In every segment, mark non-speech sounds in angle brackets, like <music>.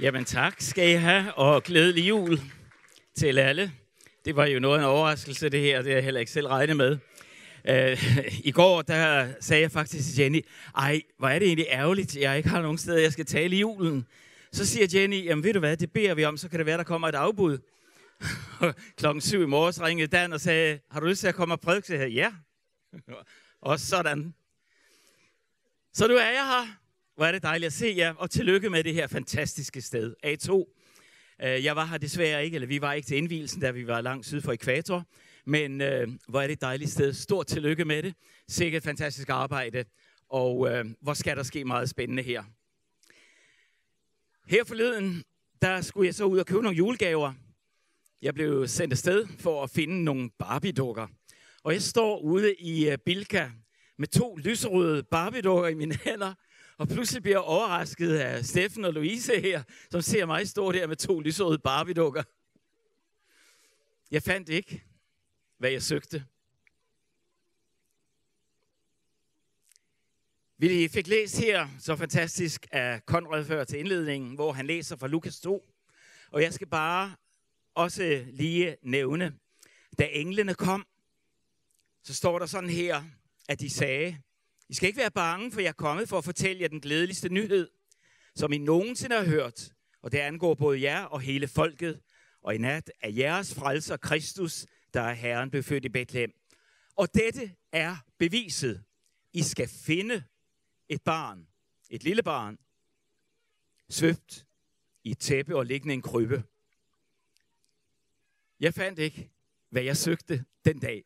Jamen tak skal I have, og glædelig jul til alle. Det var jo noget af en overraskelse, det her. Det har jeg heller ikke selv regnet med. Uh, I går, der sagde jeg faktisk til Jenny, ej, hvor er det egentlig ærgerligt, jeg ikke har nogen steder, jeg skal tale i julen. Så siger Jenny, jamen ved du hvad, det beder vi om, så kan det være, der kommer et afbud. <laughs> Klokken syv i morges ringede Dan og sagde, har du lyst til at komme og prædike? Jeg ja. <laughs> og sådan. Så nu er jeg her. Hvor er det dejligt at se jer, og tillykke med det her fantastiske sted, A2. Øh, jeg var her desværre ikke, eller vi var ikke til indvielsen, da vi var langt syd for ekvator. Men øh, hvor er det et dejligt sted. Stort tillykke med det. Sikkert fantastisk arbejde. Og øh, hvor skal der ske meget spændende her. Her forleden, der skulle jeg så ud og købe nogle julegaver. Jeg blev sendt afsted for at finde nogle Barbie-dukker. Og jeg står ude i øh, Bilka med to lyserøde Barbie-dukker i mine <laughs> hænder. Og pludselig bliver jeg overrasket af Steffen og Louise her, som ser mig stå der med to lyserøde barbiedukker. Jeg fandt ikke, hvad jeg søgte. Vi fik læst her så fantastisk af Konrad før til indledningen, hvor han læser fra Lukas 2. Og jeg skal bare også lige nævne, da englene kom, så står der sådan her, at de sagde, i skal ikke være bange, for jeg er kommet for at fortælle jer den glædeligste nyhed, som I nogensinde har hørt, og det angår både jer og hele folket, og i nat er jeres frelser Kristus, der er Herren befødt i Bethlehem. Og dette er beviset. I skal finde et barn, et lille barn, svøbt i et tæppe og liggende en krybbe. Jeg fandt ikke, hvad jeg søgte den dag.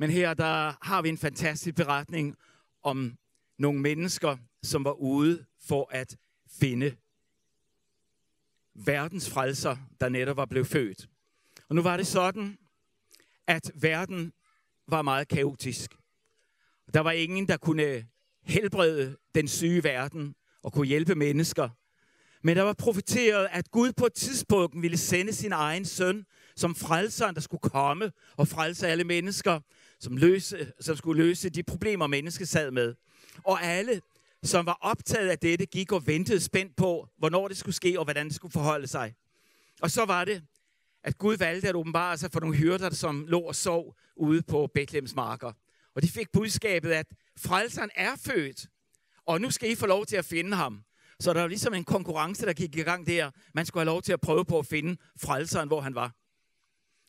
Men her der har vi en fantastisk beretning om nogle mennesker, som var ude for at finde verdens frelser, der netop var blevet født. Og nu var det sådan, at verden var meget kaotisk. Der var ingen, der kunne helbrede den syge verden og kunne hjælpe mennesker. Men der var profeteret, at Gud på et tidspunkt ville sende sin egen søn som frelseren, der skulle komme og frelse alle mennesker, som, løse, som skulle løse de problemer, mennesket sad med. Og alle, som var optaget af dette, gik og ventede spændt på, hvornår det skulle ske og hvordan det skulle forholde sig. Og så var det, at Gud valgte at åbenbare sig for nogle hyrder, som lå og sov ude på Bethlehems marker. Og de fik budskabet, at frelseren er født, og nu skal I få lov til at finde ham. Så der var ligesom en konkurrence, der gik i gang der. Man skulle have lov til at prøve på at finde frelseren, hvor han var.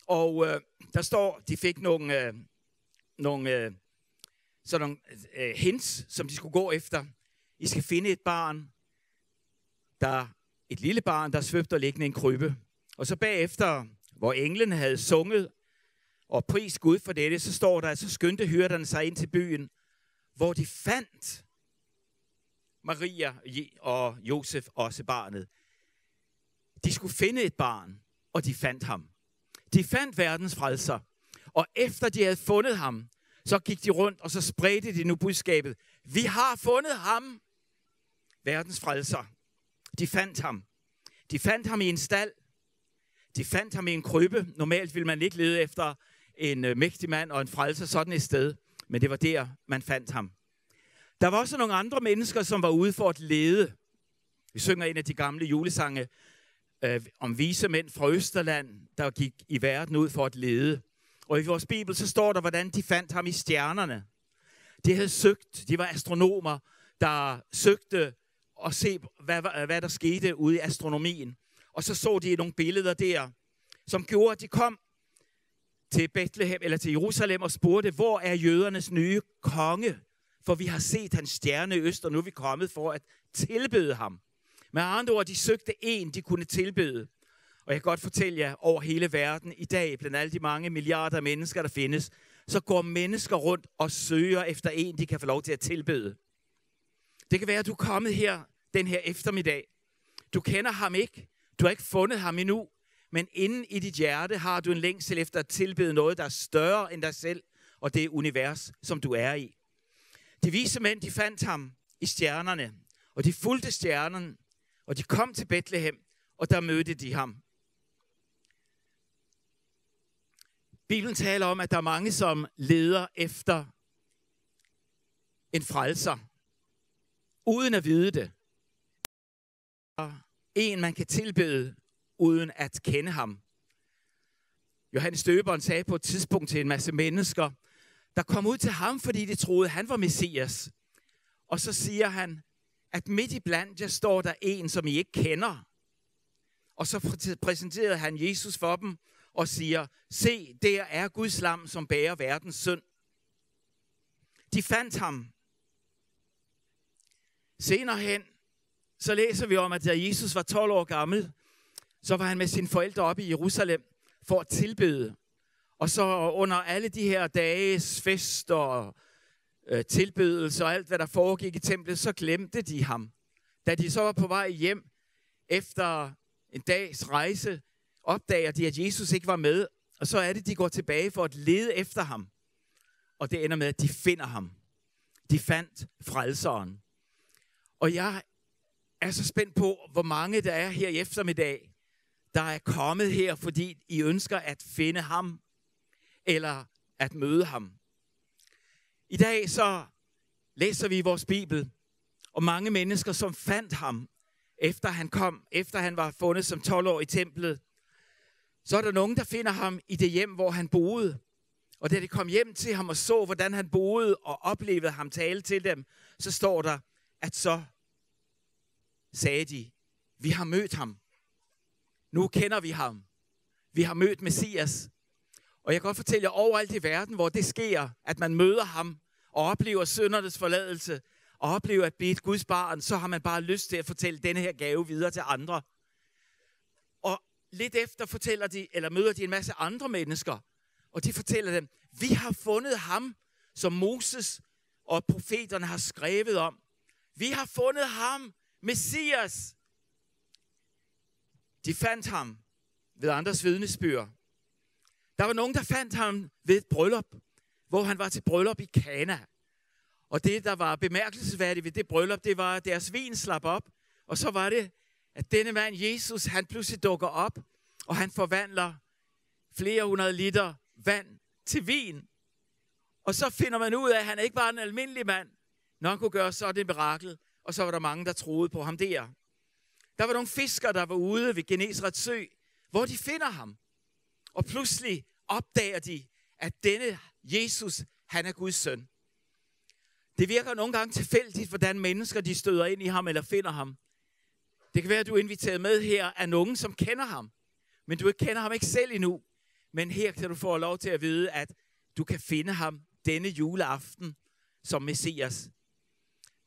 Og øh, der står, de fik nogle, øh, nogle, øh, sådan nogle øh, hints, som de skulle gå efter. I skal finde et barn, der et lille barn, der svøbte og liggende en krybbe. Og så bagefter, hvor englen havde sunget og pris Gud for dette, så står der, at så skyndte hyrderne sig ind til byen, hvor de fandt Maria og Josef også barnet. De skulle finde et barn, og de fandt ham. De fandt verdens frelser. Og efter de havde fundet ham, så gik de rundt, og så spredte de nu budskabet. Vi har fundet ham, verdens frelser. De fandt ham. De fandt ham i en stald. De fandt ham i en krybbe. Normalt ville man ikke lede efter en øh, mægtig mand og en frelser sådan et sted. Men det var der, man fandt ham. Der var også nogle andre mennesker, som var ude for at lede. Vi synger en af de gamle julesange øh, om vise mænd fra Østerland, der gik i verden ud for at lede. Og i vores bibel, så står der, hvordan de fandt ham i stjernerne. De havde søgt, de var astronomer, der søgte at se, hvad, hvad der skete ude i astronomien. Og så så de nogle billeder der, som gjorde, at de kom til Bethlehem eller til Jerusalem og spurgte, hvor er jødernes nye konge? For vi har set hans stjerne i øst, og nu er vi kommet for at tilbede ham. Med andre ord, de søgte en, de kunne tilbede. Og jeg kan godt fortælle jer, over hele verden i dag, blandt alle de mange milliarder af mennesker, der findes, så går mennesker rundt og søger efter en, de kan få lov til at tilbede. Det kan være, at du er kommet her den her eftermiddag. Du kender ham ikke. Du har ikke fundet ham endnu. Men inden i dit hjerte har du en længsel efter at tilbede noget, der er større end dig selv, og det univers, som du er i. De vise mænd, de fandt ham i stjernerne, og de fulgte stjernen, og de kom til Bethlehem, og der mødte de ham. Bibelen taler om, at der er mange, som leder efter en frelser, uden at vide det. en, man kan tilbede, uden at kende ham. Johannes Døberen sagde på et tidspunkt til en masse mennesker, der kom ud til ham, fordi de troede, han var Messias. Og så siger han, at midt i blandt jer står der en, som I ikke kender. Og så præsenterede han Jesus for dem og siger, se, der er Guds lam, som bærer verdens synd. De fandt ham. Senere hen, så læser vi om, at da Jesus var 12 år gammel, så var han med sine forældre oppe i Jerusalem for at tilbede. Og så under alle de her dages fester og øh, tilbedelse og alt, hvad der foregik i templet, så glemte de ham. Da de så var på vej hjem efter en dags rejse, opdager de, at Jesus ikke var med, og så er det, de går tilbage for at lede efter ham. Og det ender med, at de finder ham. De fandt frelseren. Og jeg er så spændt på, hvor mange der er her i eftermiddag, der er kommet her, fordi I ønsker at finde ham, eller at møde ham. I dag så læser vi i vores Bibel om mange mennesker, som fandt ham, efter han kom, efter han var fundet som 12 år i templet. Så er der nogen, der finder ham i det hjem, hvor han boede. Og da de kom hjem til ham og så, hvordan han boede og oplevede ham tale til dem, så står der, at så sagde de, vi har mødt ham. Nu kender vi ham. Vi har mødt Messias. Og jeg kan godt fortælle jer, overalt i verden, hvor det sker, at man møder ham og oplever syndernes forladelse, og oplever at blive et Guds barn, så har man bare lyst til at fortælle denne her gave videre til andre. Og lidt efter fortæller de, eller møder de en masse andre mennesker, og de fortæller dem, vi har fundet ham, som Moses og profeterne har skrevet om. Vi har fundet ham, Messias. De fandt ham ved andres vidnesbyrd. Der var nogen, der fandt ham ved et bryllup, hvor han var til bryllup i Kana. Og det, der var bemærkelsesværdigt ved det bryllup, det var, at deres vin slap op. Og så var det, at denne mand, Jesus, han pludselig dukker op, og han forvandler flere hundrede liter vand til vin. Og så finder man ud af, at han ikke bare er en almindelig mand, når han kunne gøre sådan et mirakel. Og så var der mange, der troede på ham der. Der var nogle fiskere, der var ude ved Genesrets sø, hvor de finder ham. Og pludselig opdager de, at denne Jesus, han er Guds søn. Det virker nogle gange tilfældigt, hvordan mennesker de støder ind i ham eller finder ham. Det kan være, at du er inviteret med her af nogen, som kender ham. Men du kender ham ikke selv endnu. Men her kan du få lov til at vide, at du kan finde ham denne juleaften som Messias.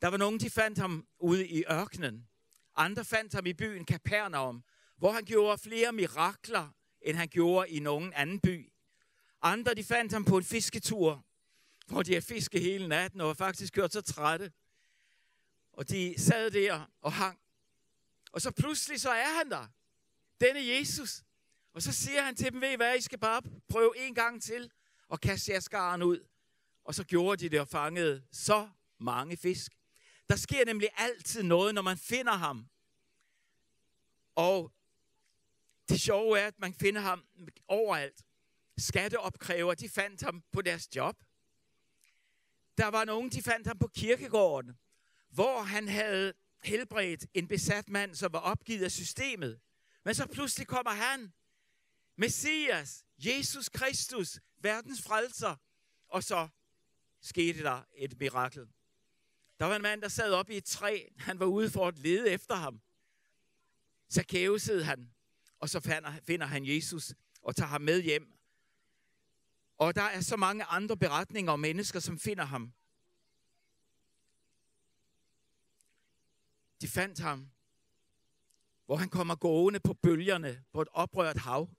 Der var nogen, de fandt ham ude i ørkenen. Andre fandt ham i byen Kapernaum, hvor han gjorde flere mirakler, end han gjorde i nogen anden by. Andre, de fandt ham på en fisketur, hvor de havde fisket hele natten og var faktisk gjort så trætte. Og de sad der og hang. Og så pludselig så er han der. Denne Jesus. Og så siger han til dem, ved I hvad, I skal bare prøve en gang til og kaste jeres garn ud. Og så gjorde de det og fangede så mange fisk. Der sker nemlig altid noget, når man finder ham. Og det sjove er, at man finder ham overalt. Skatteopkræver, de fandt ham på deres job. Der var nogen, de fandt ham på kirkegården, hvor han havde helbredt en besat mand, som var opgivet af systemet. Men så pludselig kommer han, Messias, Jesus Kristus, verdens frelser. Og så skete der et mirakel. Der var en mand, der sad op i et træ. Han var ude for at lede efter ham. Så hed han. Og så finder han Jesus og tager ham med hjem. Og der er så mange andre beretninger om mennesker, som finder ham. De fandt ham, hvor han kommer gående på bølgerne på et oprørt hav.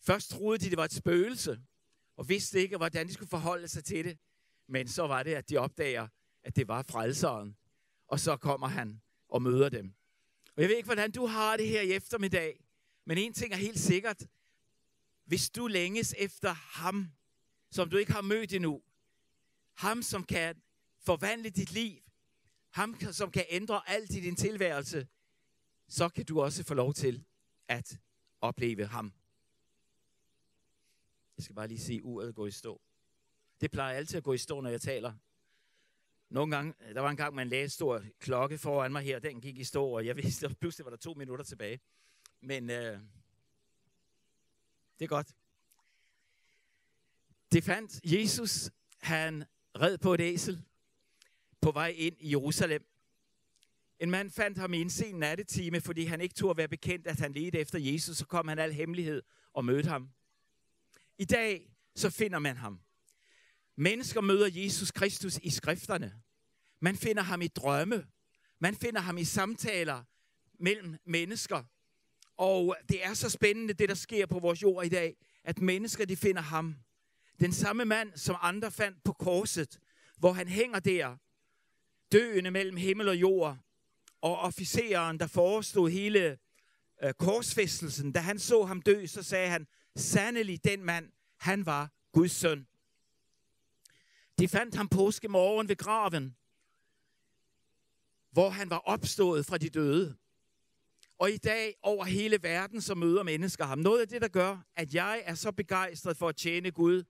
Først troede de, det var et spøgelse, og vidste ikke, hvordan de skulle forholde sig til det. Men så var det, at de opdager, at det var frelseren. Og så kommer han og møder dem. Og jeg ved ikke, hvordan du har det her i eftermiddag, men en ting er helt sikkert. Hvis du længes efter ham, som du ikke har mødt endnu, ham, som kan forvandle dit liv, ham, som kan ændre alt i din tilværelse, så kan du også få lov til at opleve ham. Jeg skal bare lige sige, uret går i stå. Det plejer altid at gå i stå, når jeg taler. Nogle gange, der var en gang, man læste stor klokke foran mig her, den gik i stå, og jeg vidste, at pludselig var der to minutter tilbage. Men øh, det er godt. Det fandt Jesus, han red på et æsel på vej ind i Jerusalem. En mand fandt ham i en sen nattetime, fordi han ikke turde være bekendt, at han ledte efter Jesus. Så kom han al hemmelighed og mødte ham. I dag så finder man ham. Mennesker møder Jesus Kristus i skrifterne. Man finder ham i drømme. Man finder ham i samtaler mellem mennesker. Og det er så spændende, det der sker på vores jord i dag, at mennesker de finder ham. Den samme mand, som andre fandt på korset, hvor han hænger der, døende mellem himmel og jord, og officeren, der forestod hele øh, korsfæstelsen, da han så ham dø, så sagde han, sandelig den mand, han var Guds søn. De fandt ham påske morgen ved graven, hvor han var opstået fra de døde. Og i dag over hele verden, så møder mennesker ham. Noget af det, der gør, at jeg er så begejstret for at tjene Gud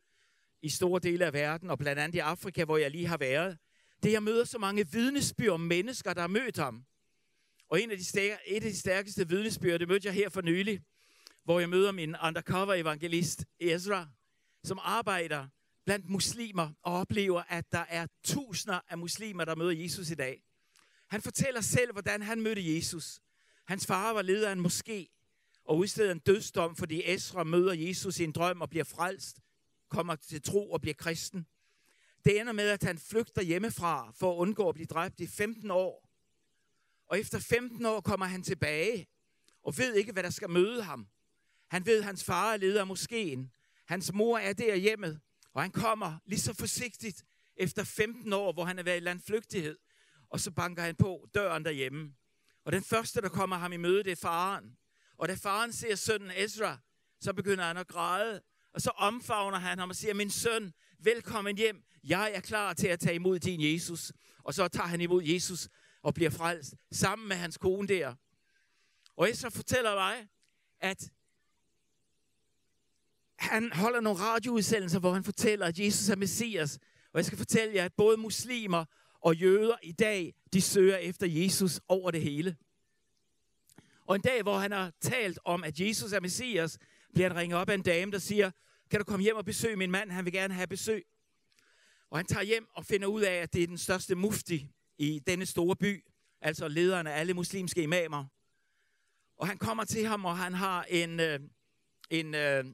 i store dele af verden, og blandt andet i Afrika, hvor jeg lige har været, det er, at jeg møder så mange vidnesbyrd om mennesker, der har mødt ham. Og en af de stær- et af de stærkeste vidnesbyrd, det mødte jeg her for nylig, hvor jeg møder min undercover evangelist Ezra, som arbejder blandt muslimer og oplever, at der er tusinder af muslimer, der møder Jesus i dag. Han fortæller selv, hvordan han mødte Jesus. Hans far var leder af en moské og udsteder en dødsdom, fordi Esra møder Jesus i en drøm og bliver frelst, kommer til tro og bliver kristen. Det ender med, at han flygter hjemmefra for at undgå at blive dræbt i 15 år. Og efter 15 år kommer han tilbage og ved ikke, hvad der skal møde ham. Han ved, at hans far er leder af moskeen. Hans mor er der hjemmet, og han kommer lige så forsigtigt efter 15 år, hvor han har været i landflygtighed. Og så banker han på døren derhjemme. Og den første, der kommer ham i møde, det er faren. Og da faren ser sønnen Ezra, så begynder han at græde. Og så omfavner han ham og siger, min søn, velkommen hjem. Jeg er klar til at tage imod din Jesus. Og så tager han imod Jesus og bliver frelst sammen med hans kone der. Og Ezra fortæller mig, at han holder nogle radioudsendelser, hvor han fortæller, at Jesus er Messias. Og jeg skal fortælle jer, at både muslimer og jøder i dag, de søger efter Jesus over det hele. Og en dag, hvor han har talt om, at Jesus er Messias, bliver han ringet op af en dame, der siger, kan du komme hjem og besøge min mand? Han vil gerne have besøg. Og han tager hjem og finder ud af, at det er den største mufti i denne store by, altså lederen af alle muslimske imamer. Og han kommer til ham, og han har en, øh, en øh,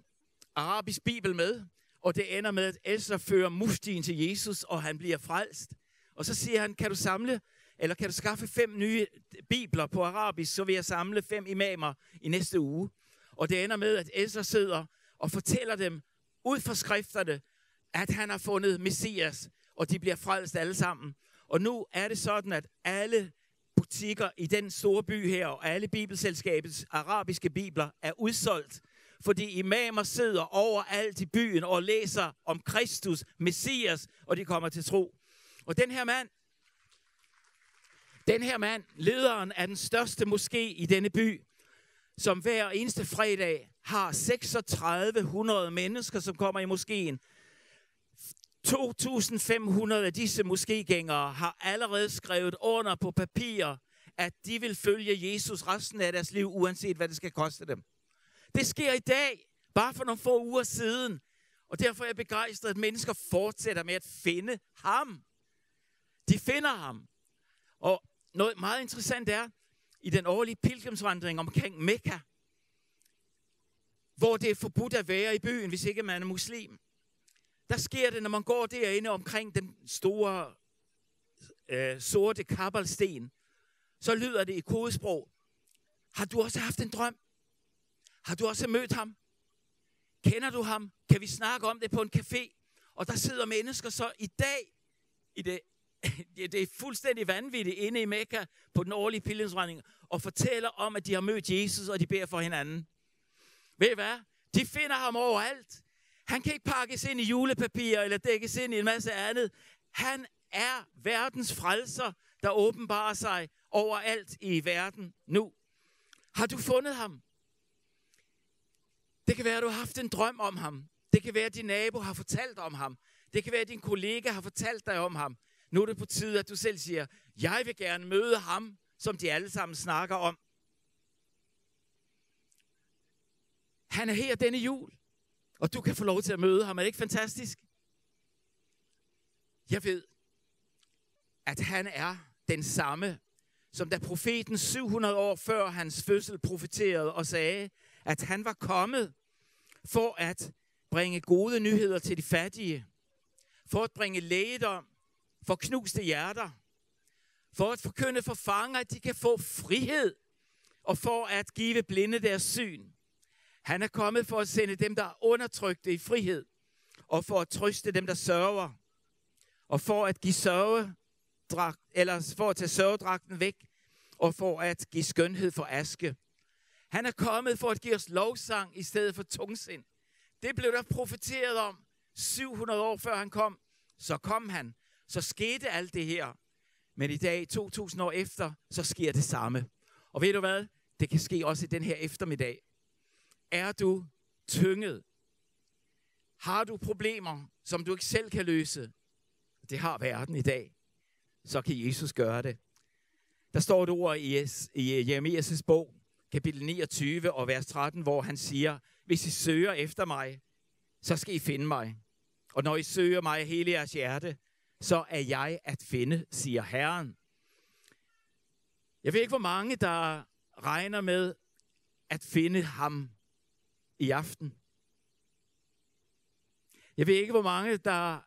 arabisk bibel med, og det ender med, at Elsa fører muftien til Jesus, og han bliver frelst. Og så siger han, kan du samle, eller kan du skaffe fem nye bibler på arabisk, så vil jeg samle fem imamer i næste uge. Og det ender med, at Elsa sidder og fortæller dem ud fra skrifterne, at han har fundet Messias, og de bliver frelst alle sammen. Og nu er det sådan, at alle butikker i den store by her, og alle bibelselskabets arabiske bibler, er udsolgt fordi imamer sidder overalt i byen og læser om Kristus, Messias, og de kommer til tro. Og den her mand, den her mand, lederen af den største moské i denne by, som hver eneste fredag har 3600 mennesker, som kommer i moskeen. 2.500 af disse moskégængere har allerede skrevet under på papir, at de vil følge Jesus resten af deres liv, uanset hvad det skal koste dem. Det sker i dag, bare for nogle få uger siden. Og derfor er jeg begejstret, at mennesker fortsætter med at finde ham. De finder ham. Og noget meget interessant er, i den årlige pilgrimsvandring omkring Mekka, hvor det er forbudt at være i byen, hvis ikke man er muslim. Der sker det, når man går derinde omkring den store øh, sorte kabbalsten, så lyder det i kodesprog. Har du også haft en drøm? Har du også mødt ham? Kender du ham? Kan vi snakke om det på en café? Og der sidder mennesker så i dag, i det, <laughs> det er fuldstændig vanvittigt, inde i Mekka på den årlige pilgrimsvandring, og fortæller om, at de har mødt Jesus, og de beder for hinanden. Ved I hvad? De finder ham overalt. Han kan ikke pakkes ind i julepapir eller dækkes ind i en masse andet. Han er verdens frelser, der åbenbarer sig overalt i verden nu. Har du fundet ham? Det kan være, at du har haft en drøm om ham. Det kan være, at din nabo har fortalt om ham. Det kan være, at din kollega har fortalt dig om ham. Nu er det på tide, at du selv siger, jeg vil gerne møde ham, som de alle sammen snakker om. Han er her denne jul, og du kan få lov til at møde ham. Er det ikke fantastisk? Jeg ved, at han er den samme, som da profeten 700 år før hans fødsel profeterede og sagde, at han var kommet for at bringe gode nyheder til de fattige, for at bringe lægedom for knuste hjerter, for at forkynde for fanger, at de kan få frihed, og for at give blinde deres syn. Han er kommet for at sende dem, der er undertrykte i frihed, og for at trøste dem, der sørger, og for at give sørge, eller for at tage sørgedragten væk, og for at give skønhed for aske. Han er kommet for at give os lovsang i stedet for tungsind. Det blev der profeteret om 700 år før han kom. Så kom han. Så skete alt det her. Men i dag, 2000 år efter, så sker det samme. Og ved du hvad? Det kan ske også i den her eftermiddag. Er du tynget? Har du problemer, som du ikke selv kan løse? Det har verden i dag. Så kan Jesus gøre det. Der står et ord i, i Jeremias' bog, kapitel 29 og vers 13, hvor han siger, hvis I søger efter mig, så skal I finde mig. Og når I søger mig af hele jeres hjerte, så er jeg at finde, siger Herren. Jeg ved ikke, hvor mange, der regner med at finde ham i aften. Jeg ved ikke, hvor mange, der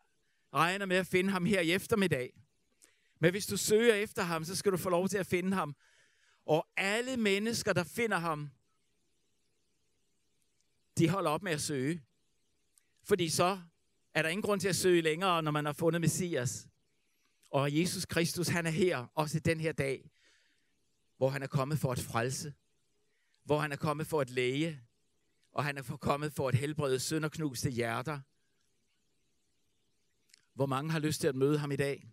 regner med at finde ham her i eftermiddag. Men hvis du søger efter ham, så skal du få lov til at finde ham. Og alle mennesker, der finder ham, de holder op med at søge. Fordi så er der ingen grund til at søge længere, når man har fundet Messias. Og Jesus Kristus, han er her, også i den her dag, hvor han er kommet for at frelse, hvor han er kommet for at læge, og han er kommet for at helbrede sønderknuste hjerter. Hvor mange har lyst til at møde ham i dag?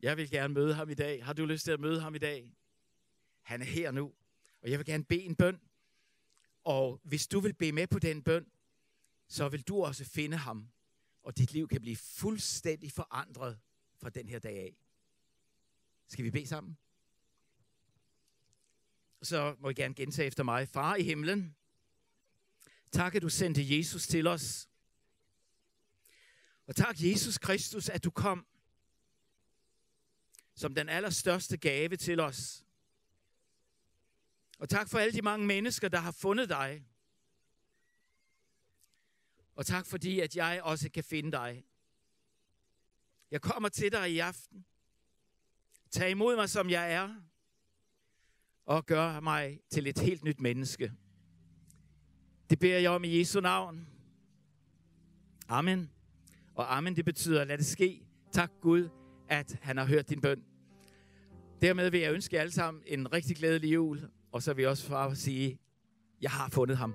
Jeg vil gerne møde ham i dag. Har du lyst til at møde ham i dag? Han er her nu, og jeg vil gerne bede en bøn. Og hvis du vil bede med på den bøn, så vil du også finde ham, og dit liv kan blive fuldstændig forandret fra den her dag af. Skal vi bede sammen? Så må I gerne gentage efter mig. Far i himlen, tak at du sendte Jesus til os. Og tak Jesus Kristus, at du kom som den allerstørste gave til os. Og tak for alle de mange mennesker, der har fundet dig. Og tak fordi, at jeg også kan finde dig. Jeg kommer til dig i aften. Tag imod mig, som jeg er. Og gør mig til et helt nyt menneske. Det beder jeg om i Jesu navn. Amen. Og amen, det betyder, lad det ske. Tak Gud, at han har hørt din bøn. Dermed vil jeg ønske jer alle sammen en rigtig glædelig jul. Og så vil jeg også far sige, jeg har fundet ham.